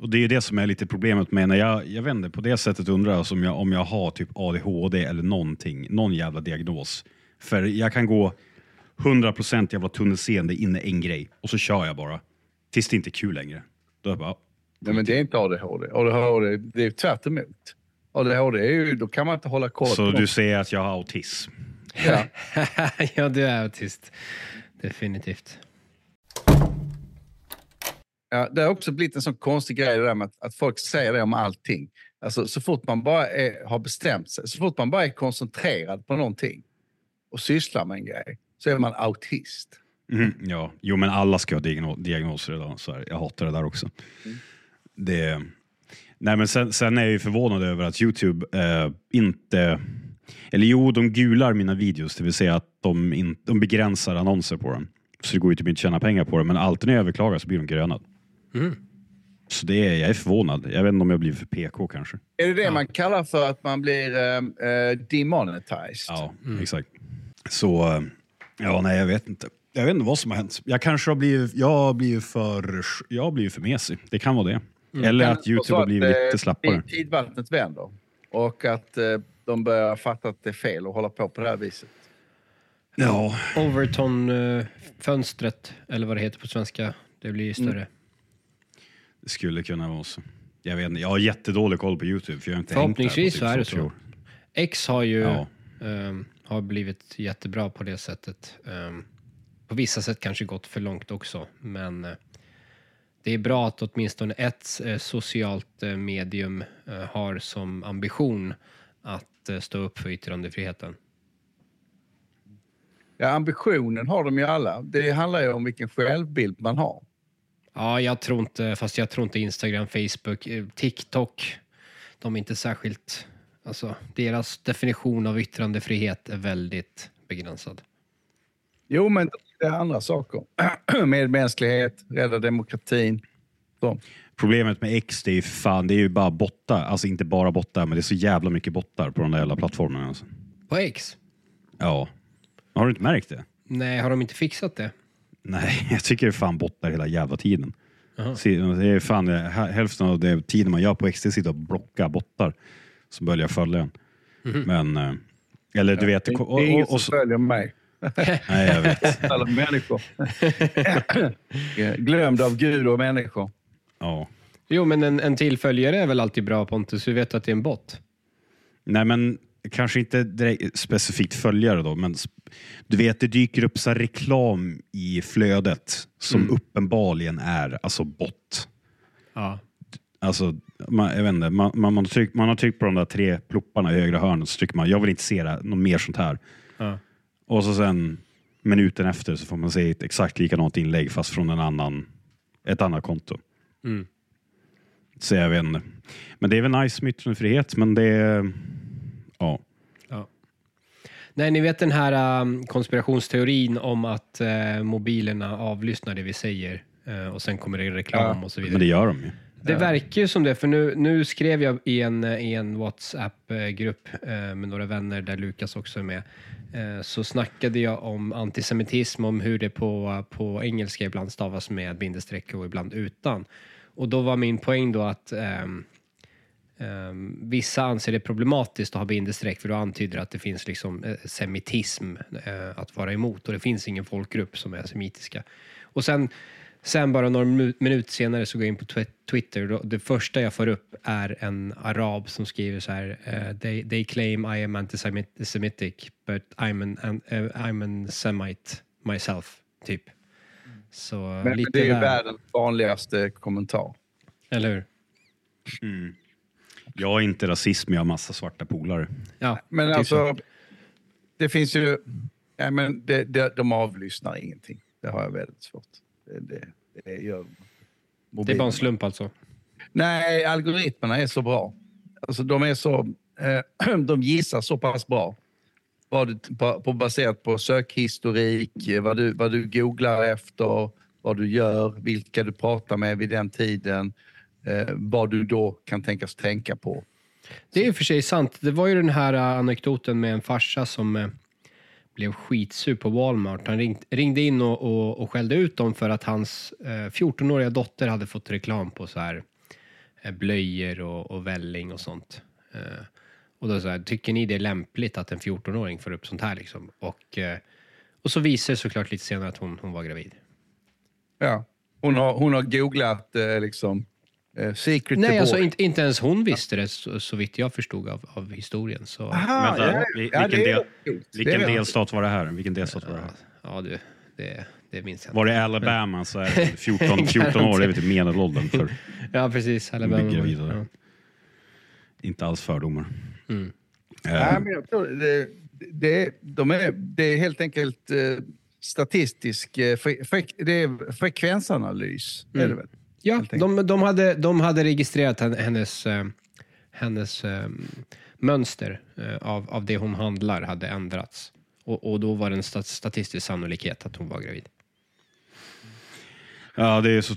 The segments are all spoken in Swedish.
Och det är det som är lite problemet med när jag, jag vänder på det sättet undrar jag om jag, om jag har typ ADHD eller någonting, någon jävla diagnos. För jag kan gå 100% jävla tunnelseende in i en grej och så kör jag bara. Tills det inte är kul längre. Då är jag bara, Nej, men det är inte ADHD. ADHD det är tvärt emot. ADHD är ju, då kan man inte hålla koll så på du något. säger att jag har autism? Ja. ja, du är autist. Definitivt. Ja, det har också blivit en sån konstig grej det där med att, att folk säger det om allting. Alltså, så fort man bara är, har bestämt sig, så fort man bara är koncentrerad på någonting och sysslar med en grej, så är man autist. Mhm, ja, jo men alla ska ha diagno diagnoser idag. Så här. Jag hatar det där också. Det, nej men sen, sen är jag ju förvånad över att Youtube eh, inte... Eller jo, de gular mina videos, det vill säga att de, in, de begränsar annonser på dem. Så det går ju typ inte att tjäna pengar på det, men alltid när jag överklagar så blir de grönad. Mm. Så det är, jag är förvånad. Jag vet inte om jag blir för PK kanske. Är det det man kallar för att man blir eh, demonetized? Ja, exakt. Så, eh, ja nej jag vet inte. Jag vet inte vad som har hänt. Jag kanske har blivit, jag har blivit för, jag har blivit för mesig. Det kan vara det. Eller Kan att Youtube har blivit lite slappare. Tidvattnet vänder och att de börjar fatta att det är fel att hålla på på det här viset. Ja, Overton-fönstret, eller vad det heter på svenska, det blir större. Det skulle kunna vara så. Jag vet inte, jag har jättedålig koll på Youtube för jag har inte hängt där på Förhoppningsvis typ så är det så. X har ju Ja. ehm, har blivit jättebra på det sättet. Ehm, på vissa sätt kanske gått för långt också, men eh, det är bra att åtminstone ett eh, socialt eh, medium har som ambition att stå upp för yttrandefriheten. Ja, ambitionen har de ju alla. Det handlar ju om vilken självbild man har. Ja, jag tror inte, fast jag tror inte Instagram, Facebook, eh, TikTok, de är inte särskilt, alltså deras definition av yttrandefrihet är väldigt begränsad. Jo, men det är andra saker. Medmänsklighet, rädda demokratin. Så. Problemet med X det är ju fan, det är ju bara bottar. Alltså inte bara bottar, men det är så jävla mycket bottar på de där jävla plattformarna. Alltså. På X? Ja. Har du inte märkt det? Nej, har de inte fixat det? Nej, jag tycker det är fan bottar hela jävla tiden. Jaha. Se, Det är fan hä- hälften av det tiden man gör på X, det är att sitta och blocka bottar som börjar följa en. Men, eh, eller du vet, Det och, och, är ingen och, som så, följer mig. nej jag vet. Alla människor. Glömd av Gud och människor. Ja. Jo, men en, en tillföljare är väl alltid bra Pontus, vi vet att det är en bot. Nej men kanske inte direkt, specifikt följare då, men du vet det dyker upp så reklam i flödet som uppenbarligen är alltså bot. Ja. Alltså, man, jag vet inte, man, man, man, har tryckt, man har tryckt på de där tre plopparna i högra hörnet så trycker man jag vill inte se det, något mer sånt här. ja. Och så sen minuten efter så får man se ett exakt likadant inlägg fast från en annan, ett annat konto. Mm. Så jag vet inte. Men det är väl nice med yttrandefrihet, men det är... Ja. Ja. Nej, ni vet den här um, konspirationsteorin om att uh, mobilerna avlyssnar det vi säger uh, och sen kommer det reklam Ja, och så vidare. Men det gör de ju. Det verkar ju som det, för nu, nu skrev jag i en, i en WhatsApp-grupp eh, med några vänner där Lukas också är med. Eh, så snackade jag om antisemitism, om hur det på, på engelska ibland stavas med bindestreck och ibland utan. Och då var min poäng då att ehm, ehm, vissa anser det problematiskt att ha bindestreck för då antyder att det finns liksom eh, semitism eh, att vara emot och det finns ingen folkgrupp som är semitiska. Och sen Sen bara några minu- minuter senare så går jag in på twi- Twitter och det första jag får upp är en arab som skriver så här eh, they, they claim I am antisemitic but I'm an, an, eh, I'm an semite myself, typ. Så Men lite det är ju där. världens vanligaste kommentar. Eller hur? Jag är inte rasist, men jag har massa svarta polare. Ja, Men så. alltså, det finns ju... Ja, men det, det, de avlyssnar ingenting. Det har jag väldigt svårt. Det, det, det gör de. det är bara en slump alltså. Nej, algoritmerna är så bra. Alltså, de är så... Eh, de gissar så pass bra. Vad du, på, på, baserat på sökhistorik, vad du, vad du googlar efter, vad du gör, vilka du pratar med vid den tiden, eh, vad du då kan tänkas tänka på. Det är i och för sig sant. Det var ju den här eh, anekdoten med en farsa som eh, blev skitsur på Walmart. Han ring, ringde in och, och, och skällde ut dem för att hans eh, 14-åriga dotter hade fått reklam på så här eh, blöjor och, och välling och sånt. Eh, och då så här, tycker ni det är lämpligt att en 14-åring får upp sånt här liksom? Och, eh, och så visar det såklart lite senare att hon, hon var gravid. Ja. Hon, har, hon har googlat eh, liksom, eh, secret Nej, alltså inte, inte ens hon visste det så, så vitt jag förstod av, av historien. Så, Aha, Vänta, ja, vi- ja, vilken del- Vilken delstat var det här? Vilken delstat var det här? ja, du, det, det minns jag. Var det Alabama så är det 14, 14 år, det är typ medelåldern för Ja, precis. Alabama. Ja. inte alls fördomar. Mm. Eh, Nej, men jag tror det, det, de är, det är helt enkelt eh, statistisk eh, fre, fre, det är frekvensanalys. Är det väl? Ja, de, de, hade, de hade registrerat hen- hennes, eh, hennes eh, mönster eh, av, av det hon handlar hade ändrats. Och, och då var det en stat, statistisk sannolikhet att hon var gravid. Ja, det är så,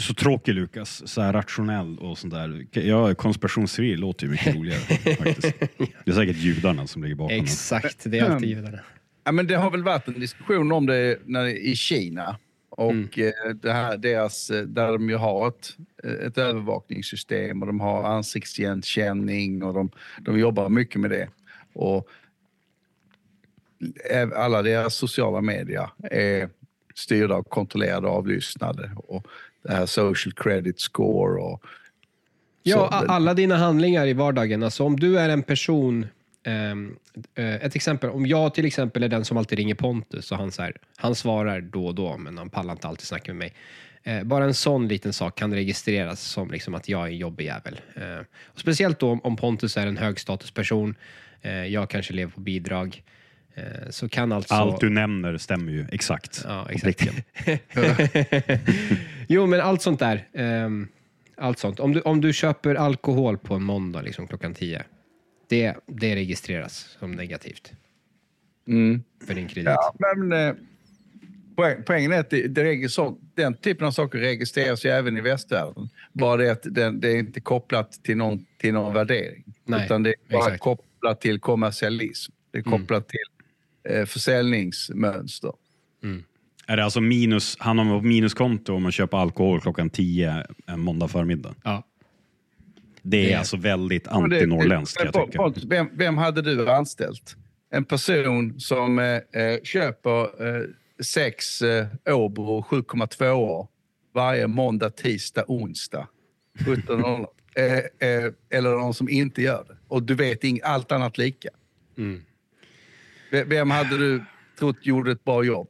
så tråkigt Lukas. Så här rationell och sånt där. Ja, konspirationsteori låter ju mycket roligare. faktiskt. Det är säkert judarna som ligger bakom. Exakt, det är alltid givet. Ja, men det har väl varit en diskussion om det när, i Kina. Och eh, det här, deras, eh, där de ju har ett, ett övervakningssystem och de har ansiktsigenkänning och de, de jobbar mycket med det. Och alla deras sociala medier är styrda och kontrollerade och avlyssnade. Och det här social credit score och Ja, alla dina handlingar i vardagen. Alltså om du är en person, ehm, eh, ett exempel, om jag till exempel är den som alltid ringer Pontus och han, så här, han svarar då och då, men han pallar inte alltid snacka med mig. Eh, bara en sån liten sak kan registreras som liksom att jag är en jobbig jävel. Eh, och speciellt då om, om Pontus är en högstatusperson, jag kanske lever på bidrag, så kan alltså... Allt du nämner stämmer ju exakt. Ja, exakt. jo, men allt sånt där. ehm, allt sånt. Om du, om du köper alkohol på en måndag liksom, klockan 10, det, det registreras som negativt Mm. för din kredit. Ja, men eh, poäng, poängen är att det, det så, den typen av saker registreras ju även i västvärlden. Bara det att den, det är inte kopplat till någon, till någon värdering. Nej, utan det är bara exakt. kopplat till kommersialism. Det är kopplat till eh, försäljningsmönster. Är det alltså minus, han har minuskonto om man köper alkohol klockan 10 en måndag förmiddag? Ja. Det är Det är- alltså väldigt det- antinorrländskt men jag tycka. Pontus, Vem, vem hade du anställt? En person som eh, eh, köper eh, sex eh, Åbro 7,2 år varje måndag, tisdag, onsdag. 17.00. eh, eh, eller någon som inte gör det. Och du vet ing, allt annat lika. Mm. Vem hade du trott gjorde ett bra jobb?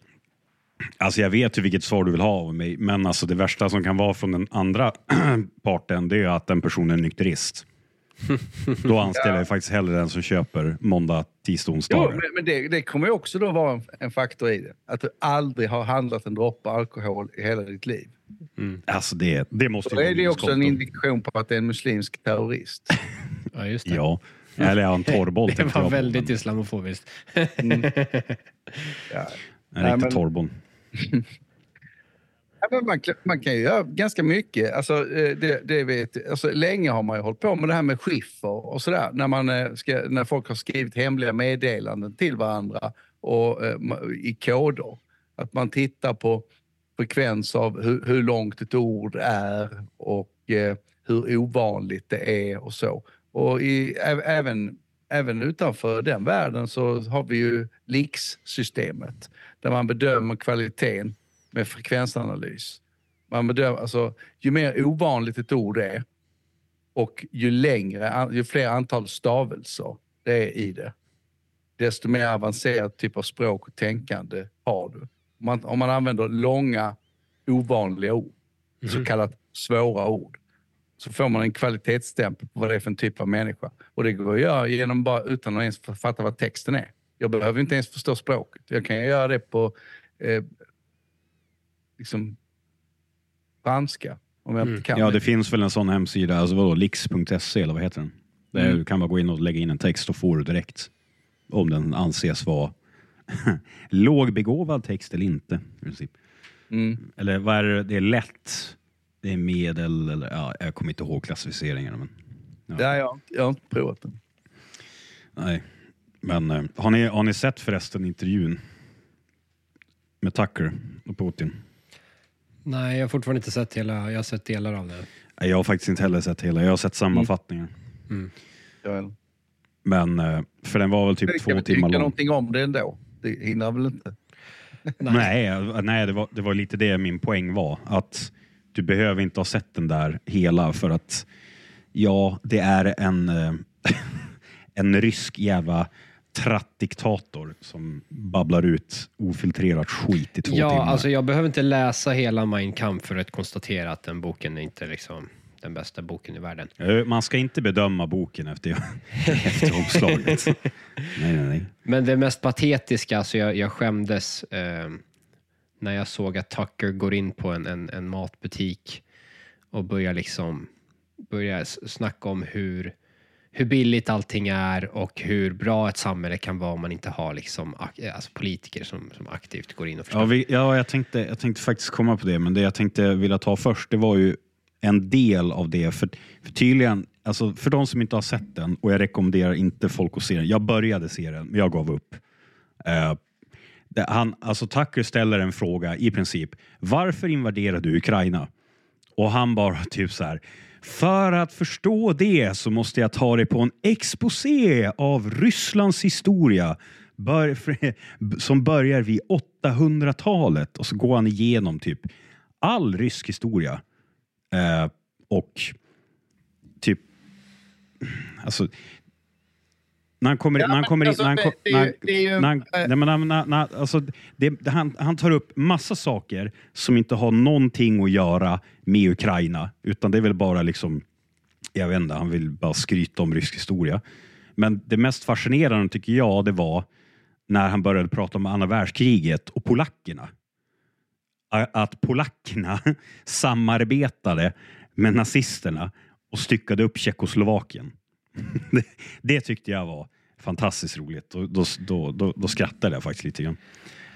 Alltså jag vet ju vilket svar du vill ha av mig, men alltså det värsta som kan vara från den andra parten, det är att den personen är nykterist. Då anställer jag faktiskt hellre den som köper måndag, tisdag, Jo, onsdagar. men, det, det kommer också då vara en, en faktor i det. Att du aldrig har handlat en droppe alkohol i hela ditt liv. Alltså det, det måste ju är det också en indikation på att det är en muslimsk terrorist. ja, just det. Ja, eller är han torrboll? Det var väldigt islamofobiskt. Ja. En riktig torrboll. Ja, men man, kan- man kan ju göra ganska mycket. Alltså, eh, det, det vet, alltså, länge har man ju hållit på med det här med skiffer och sådär. När, man, eh, ska, när folk har skrivit hemliga meddelanden till varandra och, eh, i koder. Att man tittar på frekvens av hur, hur långt ett ord är och eh, hur ovanligt det är och så. Och i, även, även utanför den världen så har vi ju LIX-systemet där man bedömer kvaliteten med frekvensanalys. Man bedömer, alltså, ju mer ovanligt ett ord är och ju längre, ju fler antal stavelser det är i det, desto mer avancerad typ av språk och tänkande har du. Om man, om man använder långa, ovanliga ord, så kallat svåra ord, så får man en kvalitetsstämpel på vad det är för en typ av människa. Och det går att göra genom bara, utan att ens fatta vad texten är. Jag behöver inte ens förstå språket. Jag kan göra det på eh, liksom franska, om jag inte kan Ja, det. det finns väl en sån hemsida, alltså vadå, lix.se eller vad heter den? Där Mm. du kan bara gå in och lägga in en text och få det direkt. Om den anses vara lågbegåvad text eller inte. i princip. Mm. Eller vad är det? Det är lätt, det är medel, eller ja, jag kommer inte ihåg klassificeringarna. Men, Det har jag, jag har inte provat den. nej. Men eh, har, ni, har ni sett förresten intervjun med Tucker och Putin? Nej, jag har fortfarande inte sett hela, jag har sett delar av det. Jag har faktiskt inte heller sett hela. Jag har sett sammanfattningen. Ja, Men, eh, för den var väl typ kan två väl timmar tycka lång. någonting om det ändå. Det hindrar väl inte? Nej, nej det, var, det var lite det min poäng var. Att du behöver inte ha sett den där hela för att ja, det är en, eh, en rysk jävla trattdiktator som babblar ut ofiltrerat skit i två Ja, timmar. alltså jag behöver inte läsa hela Mein Kampf för att konstatera att den boken är inte liksom den bästa boken i världen. Eh, Man ska inte bedöma boken efter, efter omslaget. nej, nej, nej. Men det mest patetiska, alltså jag, jag skämdes eh, när jag såg att Tucker går in på en, en, en matbutik och börjar liksom börjar snacka om hur, hur billigt allting är och hur bra ett samhälle kan vara om man inte har liksom, eh, alltså politiker som, som aktivt går in och Ja, vi, ja jag, tänkte, jag tänkte faktiskt komma på det, men det jag tänkte vilja ta först, det var ju en del av det. För, för tydligen, alltså för de som inte har sett den, och jag rekommenderar inte folk att se den. Jag började se den, men jag gav upp. Eh, det, han, alltså Tucker ställer en fråga i princip. Varför invaderade du Ukraina? Och han bara typ så här. För att förstå det så måste jag ta dig på en exposé av Rysslands historia bör, som börjar vid 800-talet. Och så går han igenom typ all rysk historia. Eh, och typ... Alltså... När han kommer, Ja, när han men kommer in... När han, det- kom- det är när ju- han- det är ju- när han- nej, men när- när- när- alltså, det, det, han, han tar upp massa saker som inte har någonting att göra med Ukraina, utan det är väl bara liksom, jag vet inte, han vill bara skryta om rysk historia. Men det mest fascinerande tycker jag, det var när han började prata om andra världskriget och polackerna. Att polackerna samarbetade med nazisterna och styckade upp Tjeckoslovakien. det, det tyckte jag var fantastiskt roligt. Då, då, då, då skrattade jag faktiskt lite grann.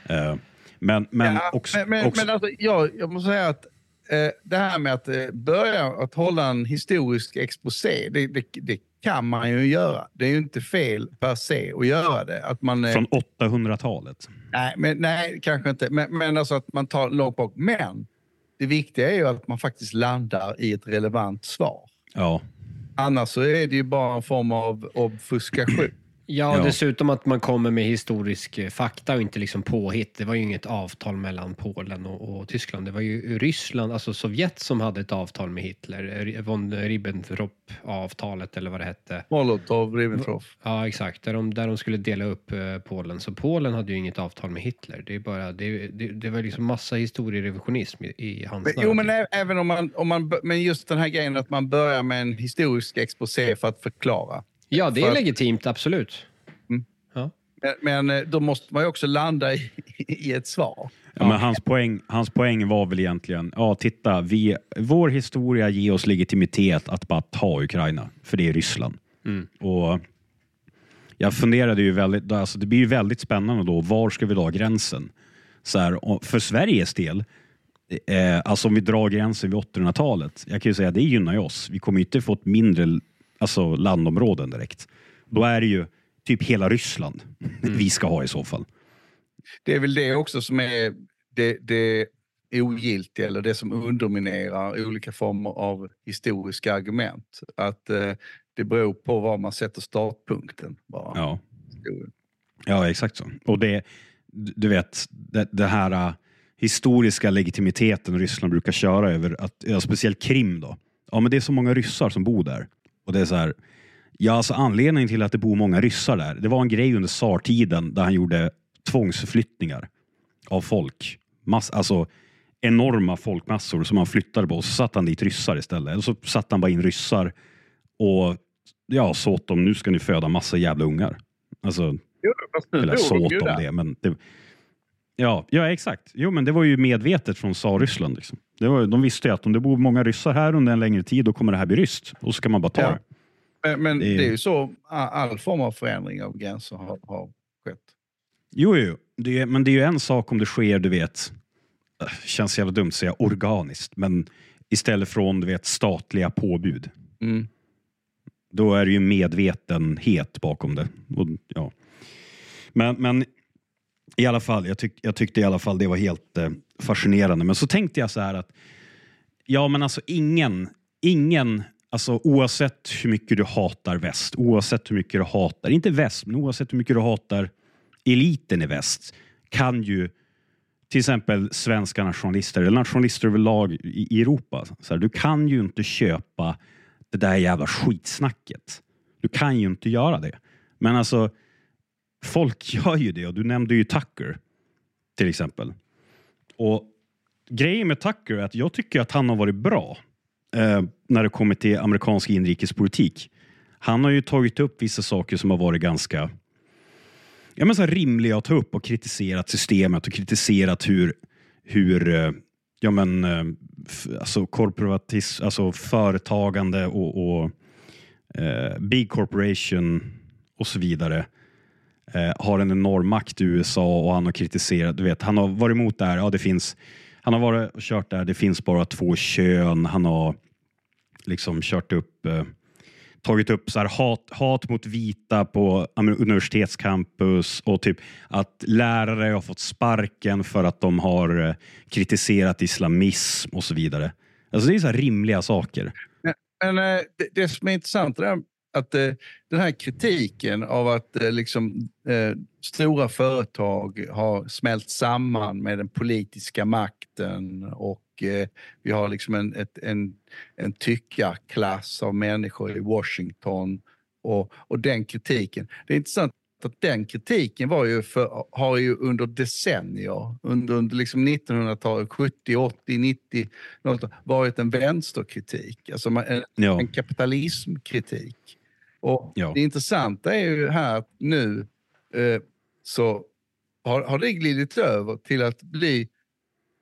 Eh, men, men Ja, också... men, men, också men alltså, jag, jag måste säga att eh, det här med att eh, börja att hålla en historisk exposé, det, det, det kan man ju göra. Det är ju inte fel per se att göra det. Att man, eh, från 800-talet. nej, men, nej, kanske inte. Men, men alltså att man tar långt bak. Men det viktiga är ju att man faktiskt landar i ett relevant svar. Ja. Annars så är det ju bara en form av obfuskation. Ja, Ja. dessutom att man kommer med historisk eh, fakta och inte liksom påhitt. Det var ju inget avtal mellan Polen och, och Tyskland. Det var ju Ryssland, alltså Sovjet, som hade ett avtal med Hitler. Von Ribbentrop-avtalet eller vad det hette. Molotov, Ribbentrop. Ja, exakt. Där de, där de skulle dela upp eh, Polen. Så Polen hade ju inget avtal med Hitler. Det, är bara, det, det, det var liksom massa historierevisionism i, i hans Men, jo, men även om man, om man... Men just den här grejen att man börjar med en historisk exposé för att förklara. Ja, det är att- legitimt, absolut. Mm. Men, eh, då måste man ju också landa i, i ett svar. Ja, men hans, poäng, hans poäng var väl egentligen, ja titta, vi, vår historia ger oss legitimitet att bara ta Ukraina, för det är Ryssland. Mm. Och jag funderade ju väldigt, alltså det blir ju väldigt spännande då, var ska vi dra gränsen? Så här, för Sveriges del, eh, alltså om vi drar gränsen vid 800-talet, jag kan ju säga att det gynnar ju oss. Vi kommer ju inte få ett mindre alltså, landområden direkt. Då är det ju typ hela Ryssland vi ska ha i så fall. Det är väl det också som är det, det ogiltiga eller det som underminerar olika former av historiska argument. Att eh, det beror på var man sätter startpunkten. Bara. Ja. Ja, exakt så. Och det, du vet, det, det här äh, historiska legitimiteten Ryssland brukar köra över, att, ja, speciellt Krim då. Ja, men det är så många ryssar som bor där. Och det är så här, ja, alltså anledningen till att det bor många ryssar där, det var en grej under tsartiden där han gjorde tvångsförflyttningar av folk. Mass, alltså enorma folkmassor som han flyttade på och så satte han dit ryssar istället. Eller så satte han bara in ryssar och ja, så åt dem, nu ska ni föda massa jävla ungar. Alltså, Jo, eller så åt ju de där. det. Men det ja, ja, exakt. Jo, men det var ju medvetet från tsar-Ryssland. Liksom. Det var, de visste ju att om det bor många ryssar här under en längre tid, då kommer det här bli ryskt. Och så kan man bara ta Ja. det. Men, men Det det, är- är... ju så all form av förändring av gränser har, har skett. Jo, jo. Det är, men det är ju en sak om det sker, du vet, äh, känns jävla dumt att säga organiskt, men istället från du vet, statliga påbud. Mm. Då är det ju medvetenhet bakom det. Och, ja. men, men i alla fall, jag, tyck, jag tyckte i alla fall det var helt eh, fascinerande. Men så tänkte jag så här att ja, men alltså ingen, ingen, alltså oavsett hur mycket du hatar väst, oavsett hur mycket du hatar, inte väst, men oavsett hur mycket du hatar eliten i väst, kan ju till exempel svenska nationalister eller nationalister överlag i, i Europa. Så här, du kan ju inte köpa det där jävla skitsnacket. Du kan ju inte göra det. Men alltså, folk gör ju det och du nämnde ju Tucker till exempel. Och grejen med Tucker är att jag tycker att han har varit bra eh, när det kommer till amerikansk inrikespolitik. Han har ju tagit upp vissa saker som har varit ganska ja, men så här rimliga att ta upp och kritiserat systemet och kritiserat hur, hur eh, ja, men, eh, alltså korporatism, alltså företagande och, och eh, big corporation och så vidare eh, har en enorm makt i USA och han har kritiserat, du vet, han har varit emot det här, ja det finns, han har varit och kört där, det finns bara två kön, han har liksom kört upp eh, tagit upp så här hat, hat mot vita på universitetscampus och typ att lärare har fått sparken för att de har eh, kritiserat islamism och så vidare. Alltså det är så här rimliga saker. Men men det, det som är intressant det där att eh, den här kritiken av att eh, liksom, eh, stora företag har smält samman med den politiska makten och eh, vi har liksom en, ett, en, en tyckarklass av människor i Washington och, och den kritiken. Det är intressant att den kritiken var ju för, har ju under decennier, under, under liksom 1900-talet, 70, 80, 90, något, varit en vänsterkritik. Alltså en, Ja, en kapitalismkritik. Och Ja. Det intressanta är ju här att nu eh, så har, har det glidit över till att bli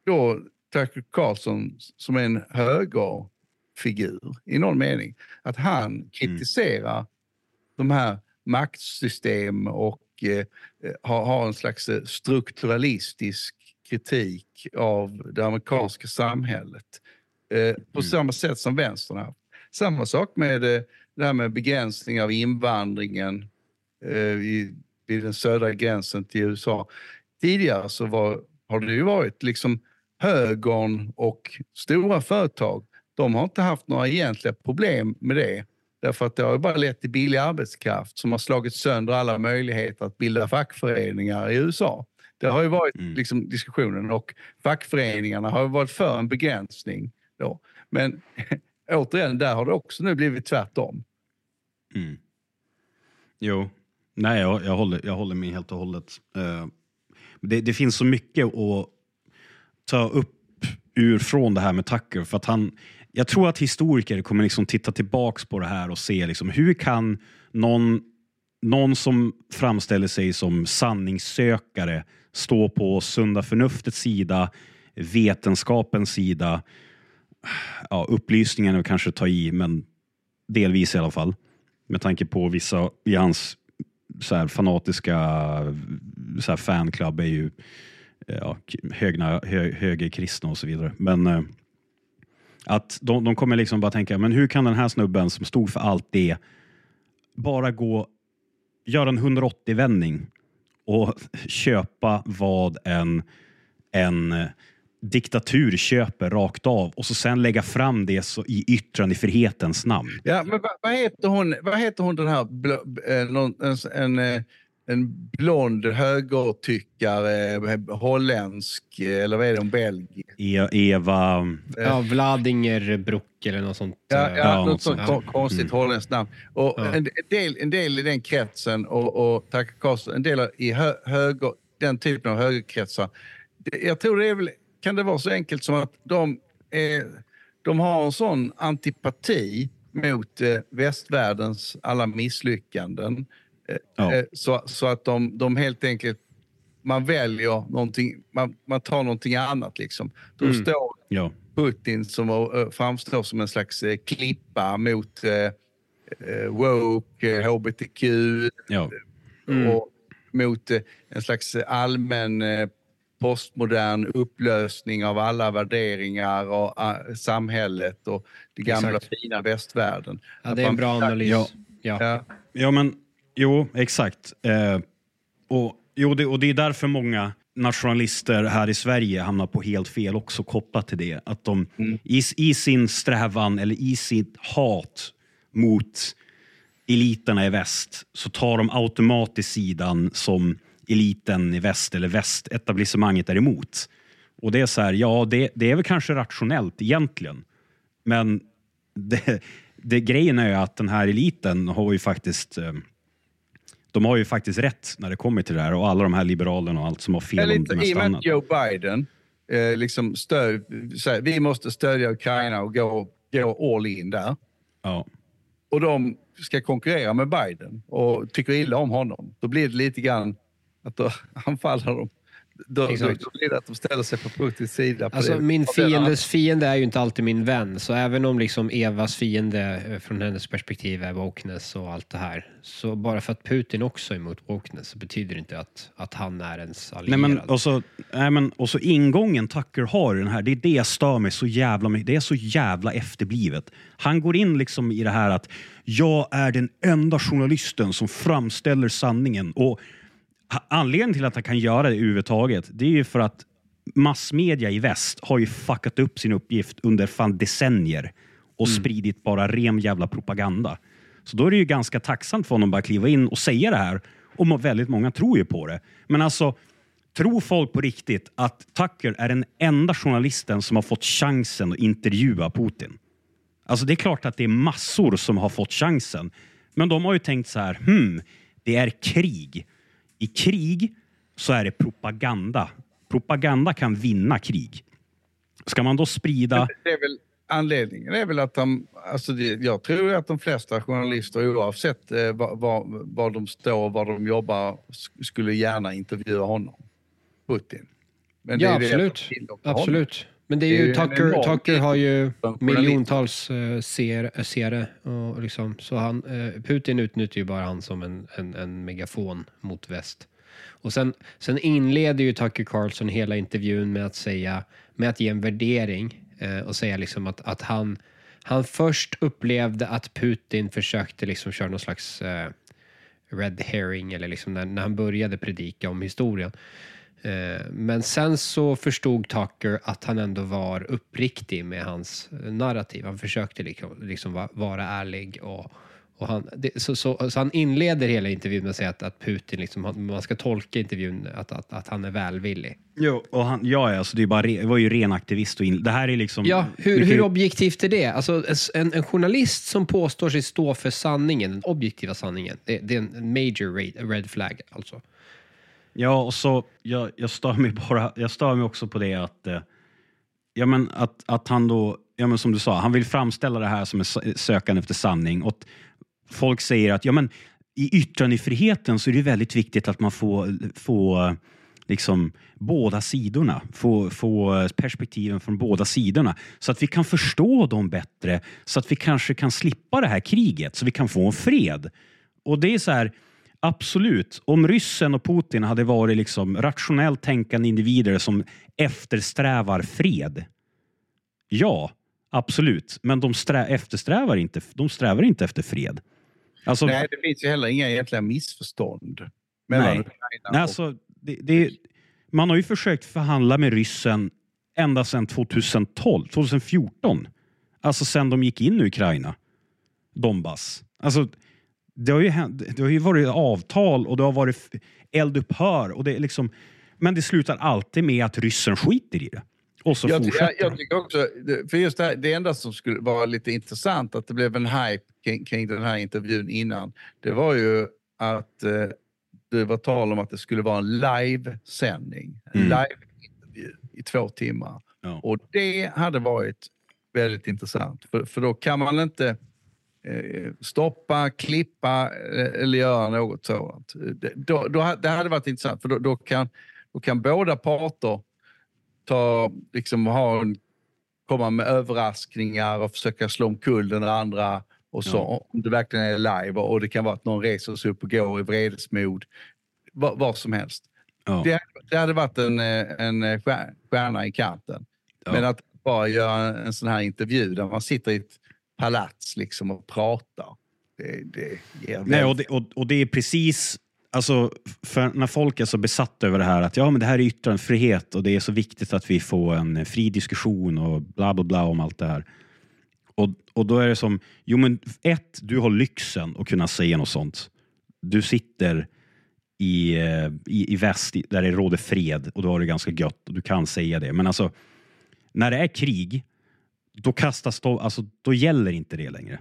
då Tucker Carlson som en högerfigur i någon mening. Att han kritiserar de här maktsystem och eh, har, har en slags eh, strukturalistisk kritik av det amerikanska samhället. Eh, på samma sätt som vänstern haft. Samma sak med eh, det här med begränsning av invandringen eh, i, vid den södra gränsen till USA. Tidigare så var, har det ju varit liksom högern och stora företag. De har inte haft några egentliga problem med det. Därför att det har bara lett till billig arbetskraft som har slagit sönder alla möjligheter att bilda fackföreningar i USA. Det har ju varit Mm. liksom diskussionen och fackföreningarna har varit för en begränsning. Då. Men återigen, där har det också nu blivit tvärtom. Mm. Jo, nej jag, jag, håller, jag håller med helt och hållet. Uh, det, det finns så mycket att ta upp ur från det här med Tucker. För att han, jag tror att historiker kommer liksom titta tillbaks på det här och se liksom, hur kan någon, någon som framställer sig som sanningssökare stå på sunda förnuftets sida, vetenskapens sida, ja, upplysningen är kanske att ta i, men delvis i alla fall. Med tanke på vissa i hans så här, fanatiska så här, fanclub är ju eh, ja, högna, hö, högerkristna och så vidare. Men eh, att de, de kommer liksom bara tänka, men hur kan den här snubben som stod för allt det bara gå, göra en 180-vändning och köpa vad en, en eh, diktatur köper rakt av och så sen lägga fram det så i yttrandefrihetens namn. Ja, men vad, vad, heter hon, vad heter hon den här blå, eh, en, en, eh, en blond högertyckare, eh, holländsk, eller vad är det, hon belgisk? E- Eva... Ja, Vladinger Brock eller något sånt. Ja, eh, ja, något något sånt kon- konstigt Mm. holländskt namn. Och Ja. en, en, del, en del i den kretsen och, och Tucker Carlson, en del i hö, höger, den typen av högerkretsar. Jag tror det är väl, kan det vara så enkelt som att de, är, de har en sån antipati mot eh, västvärldens alla misslyckanden. Eh, Ja. eh, så, så att de, de helt enkelt, man väljer någonting, man, man tar någonting annat liksom. De Mm. står Ja. Putin som eh, framstår som en slags eh, klippa mot eh, woke, hbtq Ja. Mm. och mot en slags allmän postmodern upplösning av alla värderingar och ah, samhället och det gamla Exakt. fina västvärlden. Ja, det är en man- bra analys. Ja. Ja. Ja, Ja, men jo, exakt. Eh, och, jo, det, och det är därför många nationalister här i Sverige hamnar på helt fel också kopplat till det. Att de i, i sin strävan eller i sitt hat mot eliterna i väst så tar de automatiskt sidan som eliten i väst eller västetablissemanget är emot. Och det är så här, ja det, det är väl kanske rationellt egentligen. Men det, det, grejen är ju att den här eliten har ju faktiskt eh, de har ju faktiskt rätt när det kommer till det här och alla de här liberalerna och allt som har fel Eller om det I och med annat. att Joe Biden eh, liksom stöd, säger, vi måste stödja Ukraina och gå, gå all in där. Ja. Och de ska konkurrera med Biden och tycker illa om honom. Då blir det lite grann att då anfaller de. Då, då, Exakt. då blir det att de ställer sig på Putins sida. På Alltså, det. min fiendes fiende är ju inte alltid min vän, så även om liksom Evas fiende eh, från hennes perspektiv är wokeness och allt det här, så bara för att Putin också är emot wokeness så betyder det inte att, att han är ens Nej, allierad. men, och, så, nej, men, och så ingången Tucker har i den här, det är det jag stör mig så jävla mycket. Det är så jävla efterblivet. Han går in liksom i det här att jag är den enda journalisten som framställer sanningen. Och anledningen till att han kan göra det överhuvudtaget, det är ju för att massmedia i väst har ju fuckat upp sin uppgift under fan decennier och spridit bara ren jävla propaganda. Så då är det ju ganska tacksamt för honom att bara kliva in och säga det här. Och väldigt många tror ju på det. Men alltså, tror folk på riktigt att Tucker är den enda journalisten som har fått chansen att intervjua Putin? Alltså det är klart att det är massor som har fått chansen. Men de har ju tänkt så här, hmm, det är krig. I krig så är det propaganda. Propaganda kan vinna krig. Ska man då sprida... Det är väl, anledningen är väl att de, alltså det, jag tror att de flesta journalister oavsett eh, var, var, var de står, var de jobbar, sk- skulle gärna intervjua honom. Putin. Men ja, är det absolut. absolut. Men det är ju, Tucker, Tucker har ju miljontals uh, seere och liksom, så han, eh, Putin utnyttjar ju bara han som en, en, en megafon mot väst. Och sen, sen inleder ju Tucker Carlson hela intervjun med att säga, med att ge en värdering eh, och säga liksom att, att han, han först upplevde att Putin försökte liksom köra någon slags eh, red herring eller liksom när, när han började predika om historien. Eh, Men sen så förstod Tucker att han ändå var uppriktig med hans narrativ. Han försökte liksom, liksom va- vara ärlig och, och han, det, så, så, så han inleder hela intervjun med att säga att, att Putin, liksom, man ska tolka intervjun att, att, att han är välvillig. Jo, och han, ja, alltså det, är bara re, det var ju ren aktivist. Och in, det här är liksom... Ja, hur, kan hur objektivt är det? Alltså, en, en journalist som påstår sig stå för sanningen, den objektiva sanningen, det, det är en major red, red flag alltså. Ja, och så jag, jag, stör mig bara, jag stör mig också på det att, eh, ja, men att, att han då, ja, men som du sa, han vill framställa det här som en sökande sökan efter sanning. Och folk säger att ja, men, i yttrandefriheten så är det väldigt viktigt att man får, får liksom, båda sidorna, få, få perspektiven från båda sidorna så att vi kan förstå dem bättre, så att vi kanske kan slippa det här kriget, så vi kan få en fred. Och det är så här, absolut, om ryssen och Putin hade varit liksom rationellt tänkande individer som eftersträvar fred. Ja, absolut. Men de strä- eftersträvar inte, de strävar inte efter fred. Alltså, Nej, det finns ju heller inga egentliga missförstånd. Nej. Nej, alltså, det, det, man har ju försökt förhandla med ryssen ända sedan 2012, 2014. Alltså sedan de gick in i Ukraina. Donbass. Alltså, det har ju, hänt, det har ju varit avtal och det har varit eldupphör. Och det är liksom, men det slutar alltid med att ryssen skiter i det. Och så jag, fortsätter jag, jag tycker också, för just det, här, det enda som skulle vara lite intressant, att det blev en hype kring, kring den här intervjun innan, det var ju att eh, det var tal om att det skulle vara en livesändning, en Mm. liveintervju i två timmar. Ja. Och det hade varit väldigt intressant, för, för då kan man inte stoppa, klippa eh, eller göra något sådant. Det, då, då, det hade varit intressant, för då, då, kan, då kan båda parter ta, liksom, ha en, komma med överraskningar och försöka slå omkull den andra. Och så, Ja. Om det verkligen är live och det kan vara att någon reser sig upp och går i vredesmod. Va, vad som helst. Ja. Det, det hade varit en, eh, en eh, stjär- stjärna i kanten. Ja. Men att bara göra en sån här intervju där man sitter i ett palats liksom och pratar. Det, det ger Nej, och, det, och, och det är precis alltså, för när folk är så besatta över det här att ja, men det här är yttrandefrihet och det är så viktigt att vi får en fri diskussion och bla bla bla om allt det här. Och, och då är det som, jo men ett, du har lyxen att kunna säga något sånt. Du sitter i, eh, i, i väst där det råder fred och då har det ganska gött och du kan säga det. Men alltså, när det är krig, då kastas de, alltså, då gäller inte det längre.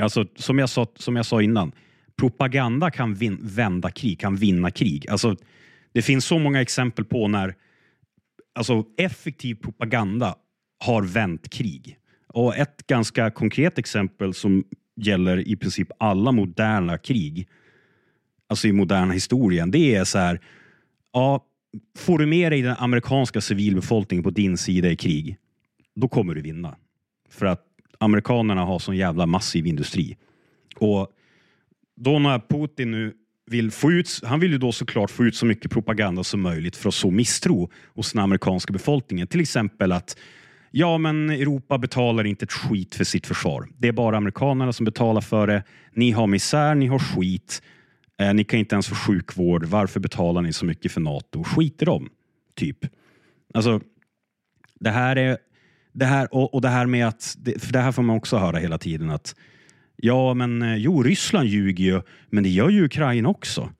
Alltså, som jag sa, som jag sa innan, propaganda kan vin, vända krig, kan vinna krig. Alltså, det finns så många exempel på när alltså, effektiv propaganda har vänt krig. Och ett ganska konkret exempel som gäller i princip alla moderna krig, alltså i moderna historien, det är så här, ja, får du med dig den amerikanska civilbefolkningen på din sida i krig, då kommer du vinna. För att amerikanerna har sån jävla massiv industri. Och då när Putin nu vill få ut, han vill ju då såklart få ut så mycket propaganda som möjligt för att så misstro hos den amerikanska befolkningen. Till exempel att ja, men Europa betalar inte ett skit för sitt försvar. Det är bara amerikanerna som betalar för det. Ni har misär, ni har skit. Eh, ni kan inte ens få sjukvård. Varför betalar ni så mycket för NATO? Skit i dem, typ. Alltså, det här är det här, och, och det här med att, för det här får man också höra hela tiden att ja, men eh, jo, Ryssland ljuger ju, men det gör ju Ukraina också.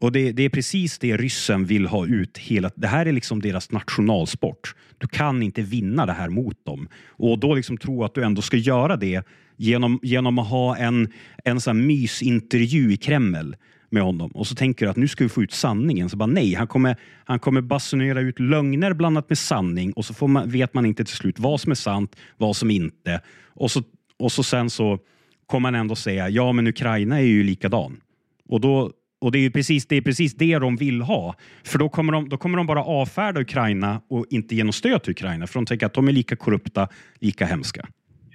Och det, det, är precis det ryssen vill ha ut hela... Det här är liksom deras nationalsport. Du kan inte vinna det här mot dem. Och då liksom tro att du ändå ska göra det genom, genom att ha en, en sån mysintervju i Kreml med honom och så tänker du att nu ska vi få ut sanningen. Så bara nej, han kommer, han kommer basunera ut lögner blandat med sanning och så får man, vet man inte till slut vad som är sant, vad som inte. Och så, och så sen så kommer man ändå säga ja, men Ukraina är ju likadan. Och då, och det är precis det, är precis det de vill ha. För då kommer, de, då kommer de bara avfärda Ukraina och inte ge något stöd till Ukraina. För de tänker att de är lika korrupta, lika hemska.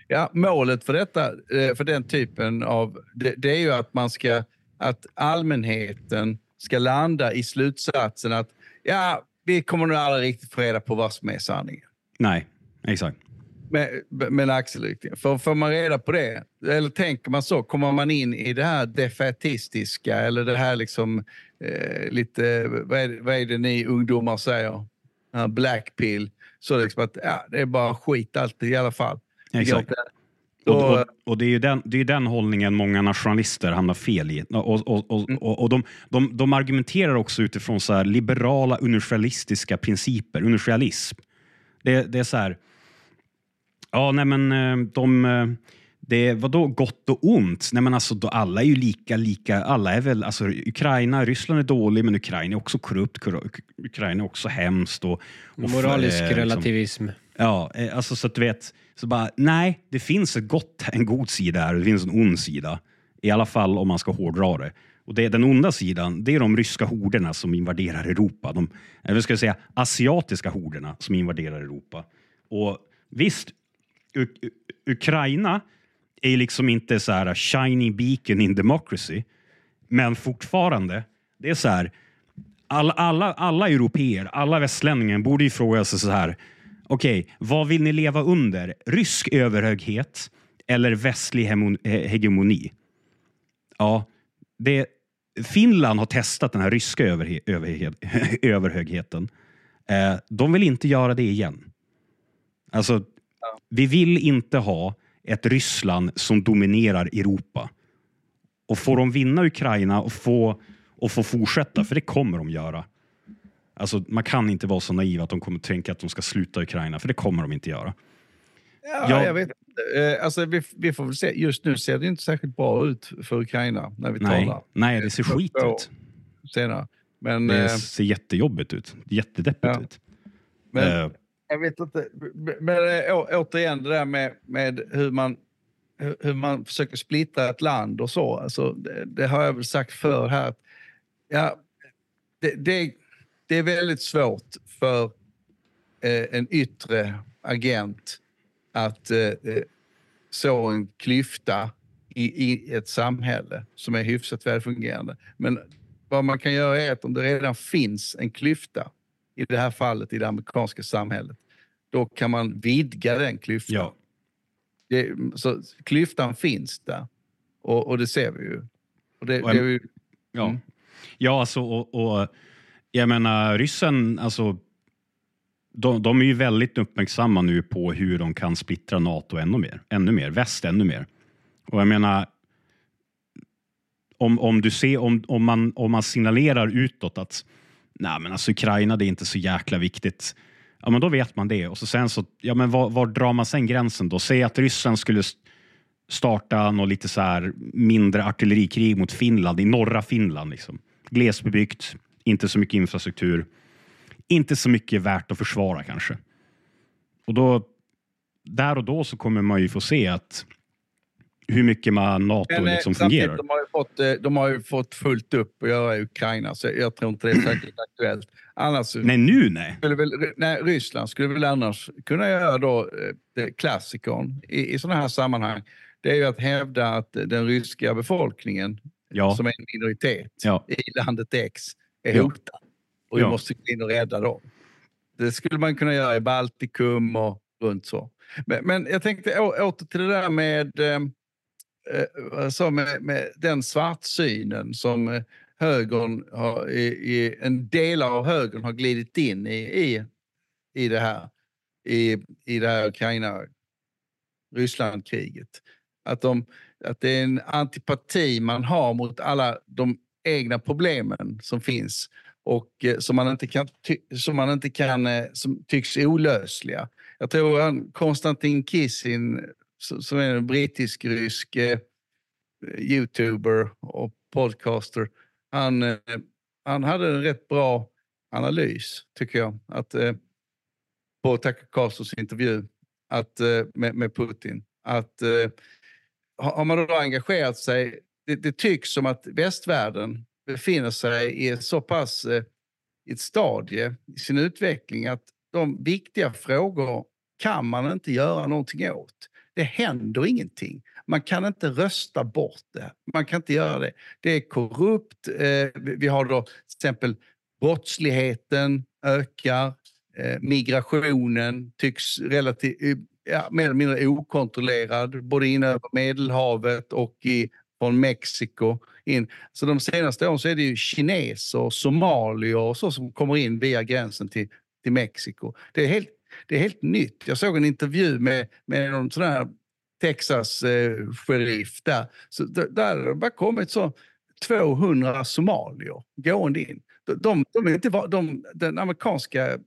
Ja, målet för detta, eh, för den typen av, det, det är ju att man ska, att allmänheten ska landa i slutsatsen att ja, vi kommer nog aldrig riktigt få reda på vad som är sanningen. Nej, exakt med, med en axelryckning. För får man reda på det, eller tänker man så, kommer man in i det här defetistiska eller det här liksom eh, lite, vad är, vad är det ni ungdomar säger? Uh, black pill. Så liksom att ja, det är bara skit alltid i alla fall. Exakt. Och, och, och, det är ju den, det är den hållningen många nationalister hamnar fel i. Och, och, och, mm. och, de, de, de argumenterar också utifrån så liberala universalistiska principer, universalism. Det, det är så här, Ja, nej men eh, de... Eh, det var då gott och ont? Nej men alltså, då alla är ju lika, lika. Alla är väl, alltså Ukraina, Ryssland är dålig, men Ukraina är också korrupt. Ukraina är också hemskt. Och, och Moralisk eh, relativism ja, eh, alltså så att du vet, så bara, nej, det finns ett gott, en god sida här och det finns en ond sida. I alla fall om man ska hårdra det. Och det, den onda sidan, det är de ryska horderna som invaderar Europa. De, eller ska jag säga asiatiska horderna som invaderar Europa. Och visst, Ukraina är liksom inte så här uh, shiny beacon in democracy. Men fortfarande, det är så här. Alla, alla, alla europeer, alla västlänningar borde ju fråga sig så här. Okej, okay, vad vill ni leva under? Rysk överhöghet eller västlig hegemoni? Ja, det, Finland har testat den här ryska överhe, överhe, överhögheten. Eh, de vill inte göra det igen. Alltså, vi vill inte ha ett Ryssland som dominerar Europa. Och får de vinna Ukraina och få, och få fortsätta, för det kommer de göra. Alltså, man kan inte vara så naiv att de kommer tänka att de ska sluta Ukraina, för det kommer de inte göra. Ja, jag, jag vet eh, alltså, vi, vi, får väl se. Just nu ser det inte särskilt bra ut för Ukraina när vi nej, talar. Nej, det ser skit ut. Senare. Men, det eh, ser jättejobbigt ut. Jättedeppigt ja. ut. Men, uh, jag vet inte. Men äh, återigen det där med, med hur, man, hur man försöker splittra ett land och så. Alltså, det, det har jag väl sagt förr här. Ja, det, det, det är väldigt svårt för eh, en yttre agent att eh, eh, så en klyfta i, i, ett samhälle som är hyfsat välfungerande. Men vad man kan göra är att om det redan finns en klyfta i det här fallet i det amerikanska samhället, då kan man vidga den klyftan. Ja. Det, så klyftan finns där och, och det ser vi ju. Och det, och en, det ju Ja, Mm. ja alltså, och, och jag menar ryssen, alltså, de, de är ju väldigt uppmärksamma nu på hur de kan splittra NATO ännu mer, ännu mer, väst ännu mer. Och jag menar, om, om, du ser, om, om, man, om man signalerar utåt att Nej, men alltså Ukraina det är inte så jäkla viktigt. Ja, men då vet man det. Och så sen så, ja, men var, var drar man sen gränsen då? Säg att Ryssland skulle starta något lite så här mindre artillerikrig mot Finland, i norra Finland. Liksom. Glesbebyggt, inte så mycket infrastruktur, inte så mycket värt att försvara kanske. Och då, där och då så kommer man ju få se att hur mycket man NATO Men, eh, liksom fungerar. De har, ju fått, eh, de har ju fått fullt upp att göra i Ukraina, så jag tror inte det är särskilt aktuellt. Annars Nej, nu nej. skulle väl, nej, Ryssland skulle väl annars kunna göra då eh, klassikern i, i sådana här sammanhang. Det är ju att hävda att den ryska befolkningen, Ja. som är en minoritet Ja. i landet X, är hotad. Och vi Ja. måste gå in och rädda dem. Det skulle man kunna göra i Baltikum och runt så. Men, men jag tänkte å, åter till det där med, eh, eh, med, med den svartsynen som eh, högern har, i, i, en del av högern har glidit in i, i, i det här i, i det här Ukraina Rysslandkriget. Att, de, att det är en antipati man har mot alla de egna problemen som finns och eh, som man inte kan, ty, som man inte kan eh, som tycks olösliga. Jag tror han, Konstantin Kissin som är en brittisk-rysk eh, youtuber och podcaster, han, eh, han hade en rätt bra analys tycker jag. Att, eh, på Tucker Carlsons intervju att, eh, med, med Putin. Att, eh, har man då engagerat sig, det, det tycks som att västvärlden befinner sig i ett så pass eh, i ett stadie i sin utveckling att de viktiga frågor kan man inte göra någonting åt. Det händer ingenting. Man kan inte rösta bort det. Man kan inte göra det. Det är korrupt. Eh, vi har då till exempel brottsligheten ökar. Eh, migrationen tycks relativt, eh, ja, mer eller mindre okontrollerad, både inne över Medelhavet och i, från Mexiko in. Så de senaste åren så är det ju kineser, somalier och så som kommer in via gränsen till, till Mexiko. Det är, helt, det är helt nytt. Jag såg en intervju med, med någon sån här Texas-sheriff eh, där. Så där har det bara kommit så 200 somalier gående in. De, de, de är inte, de, den amerikanska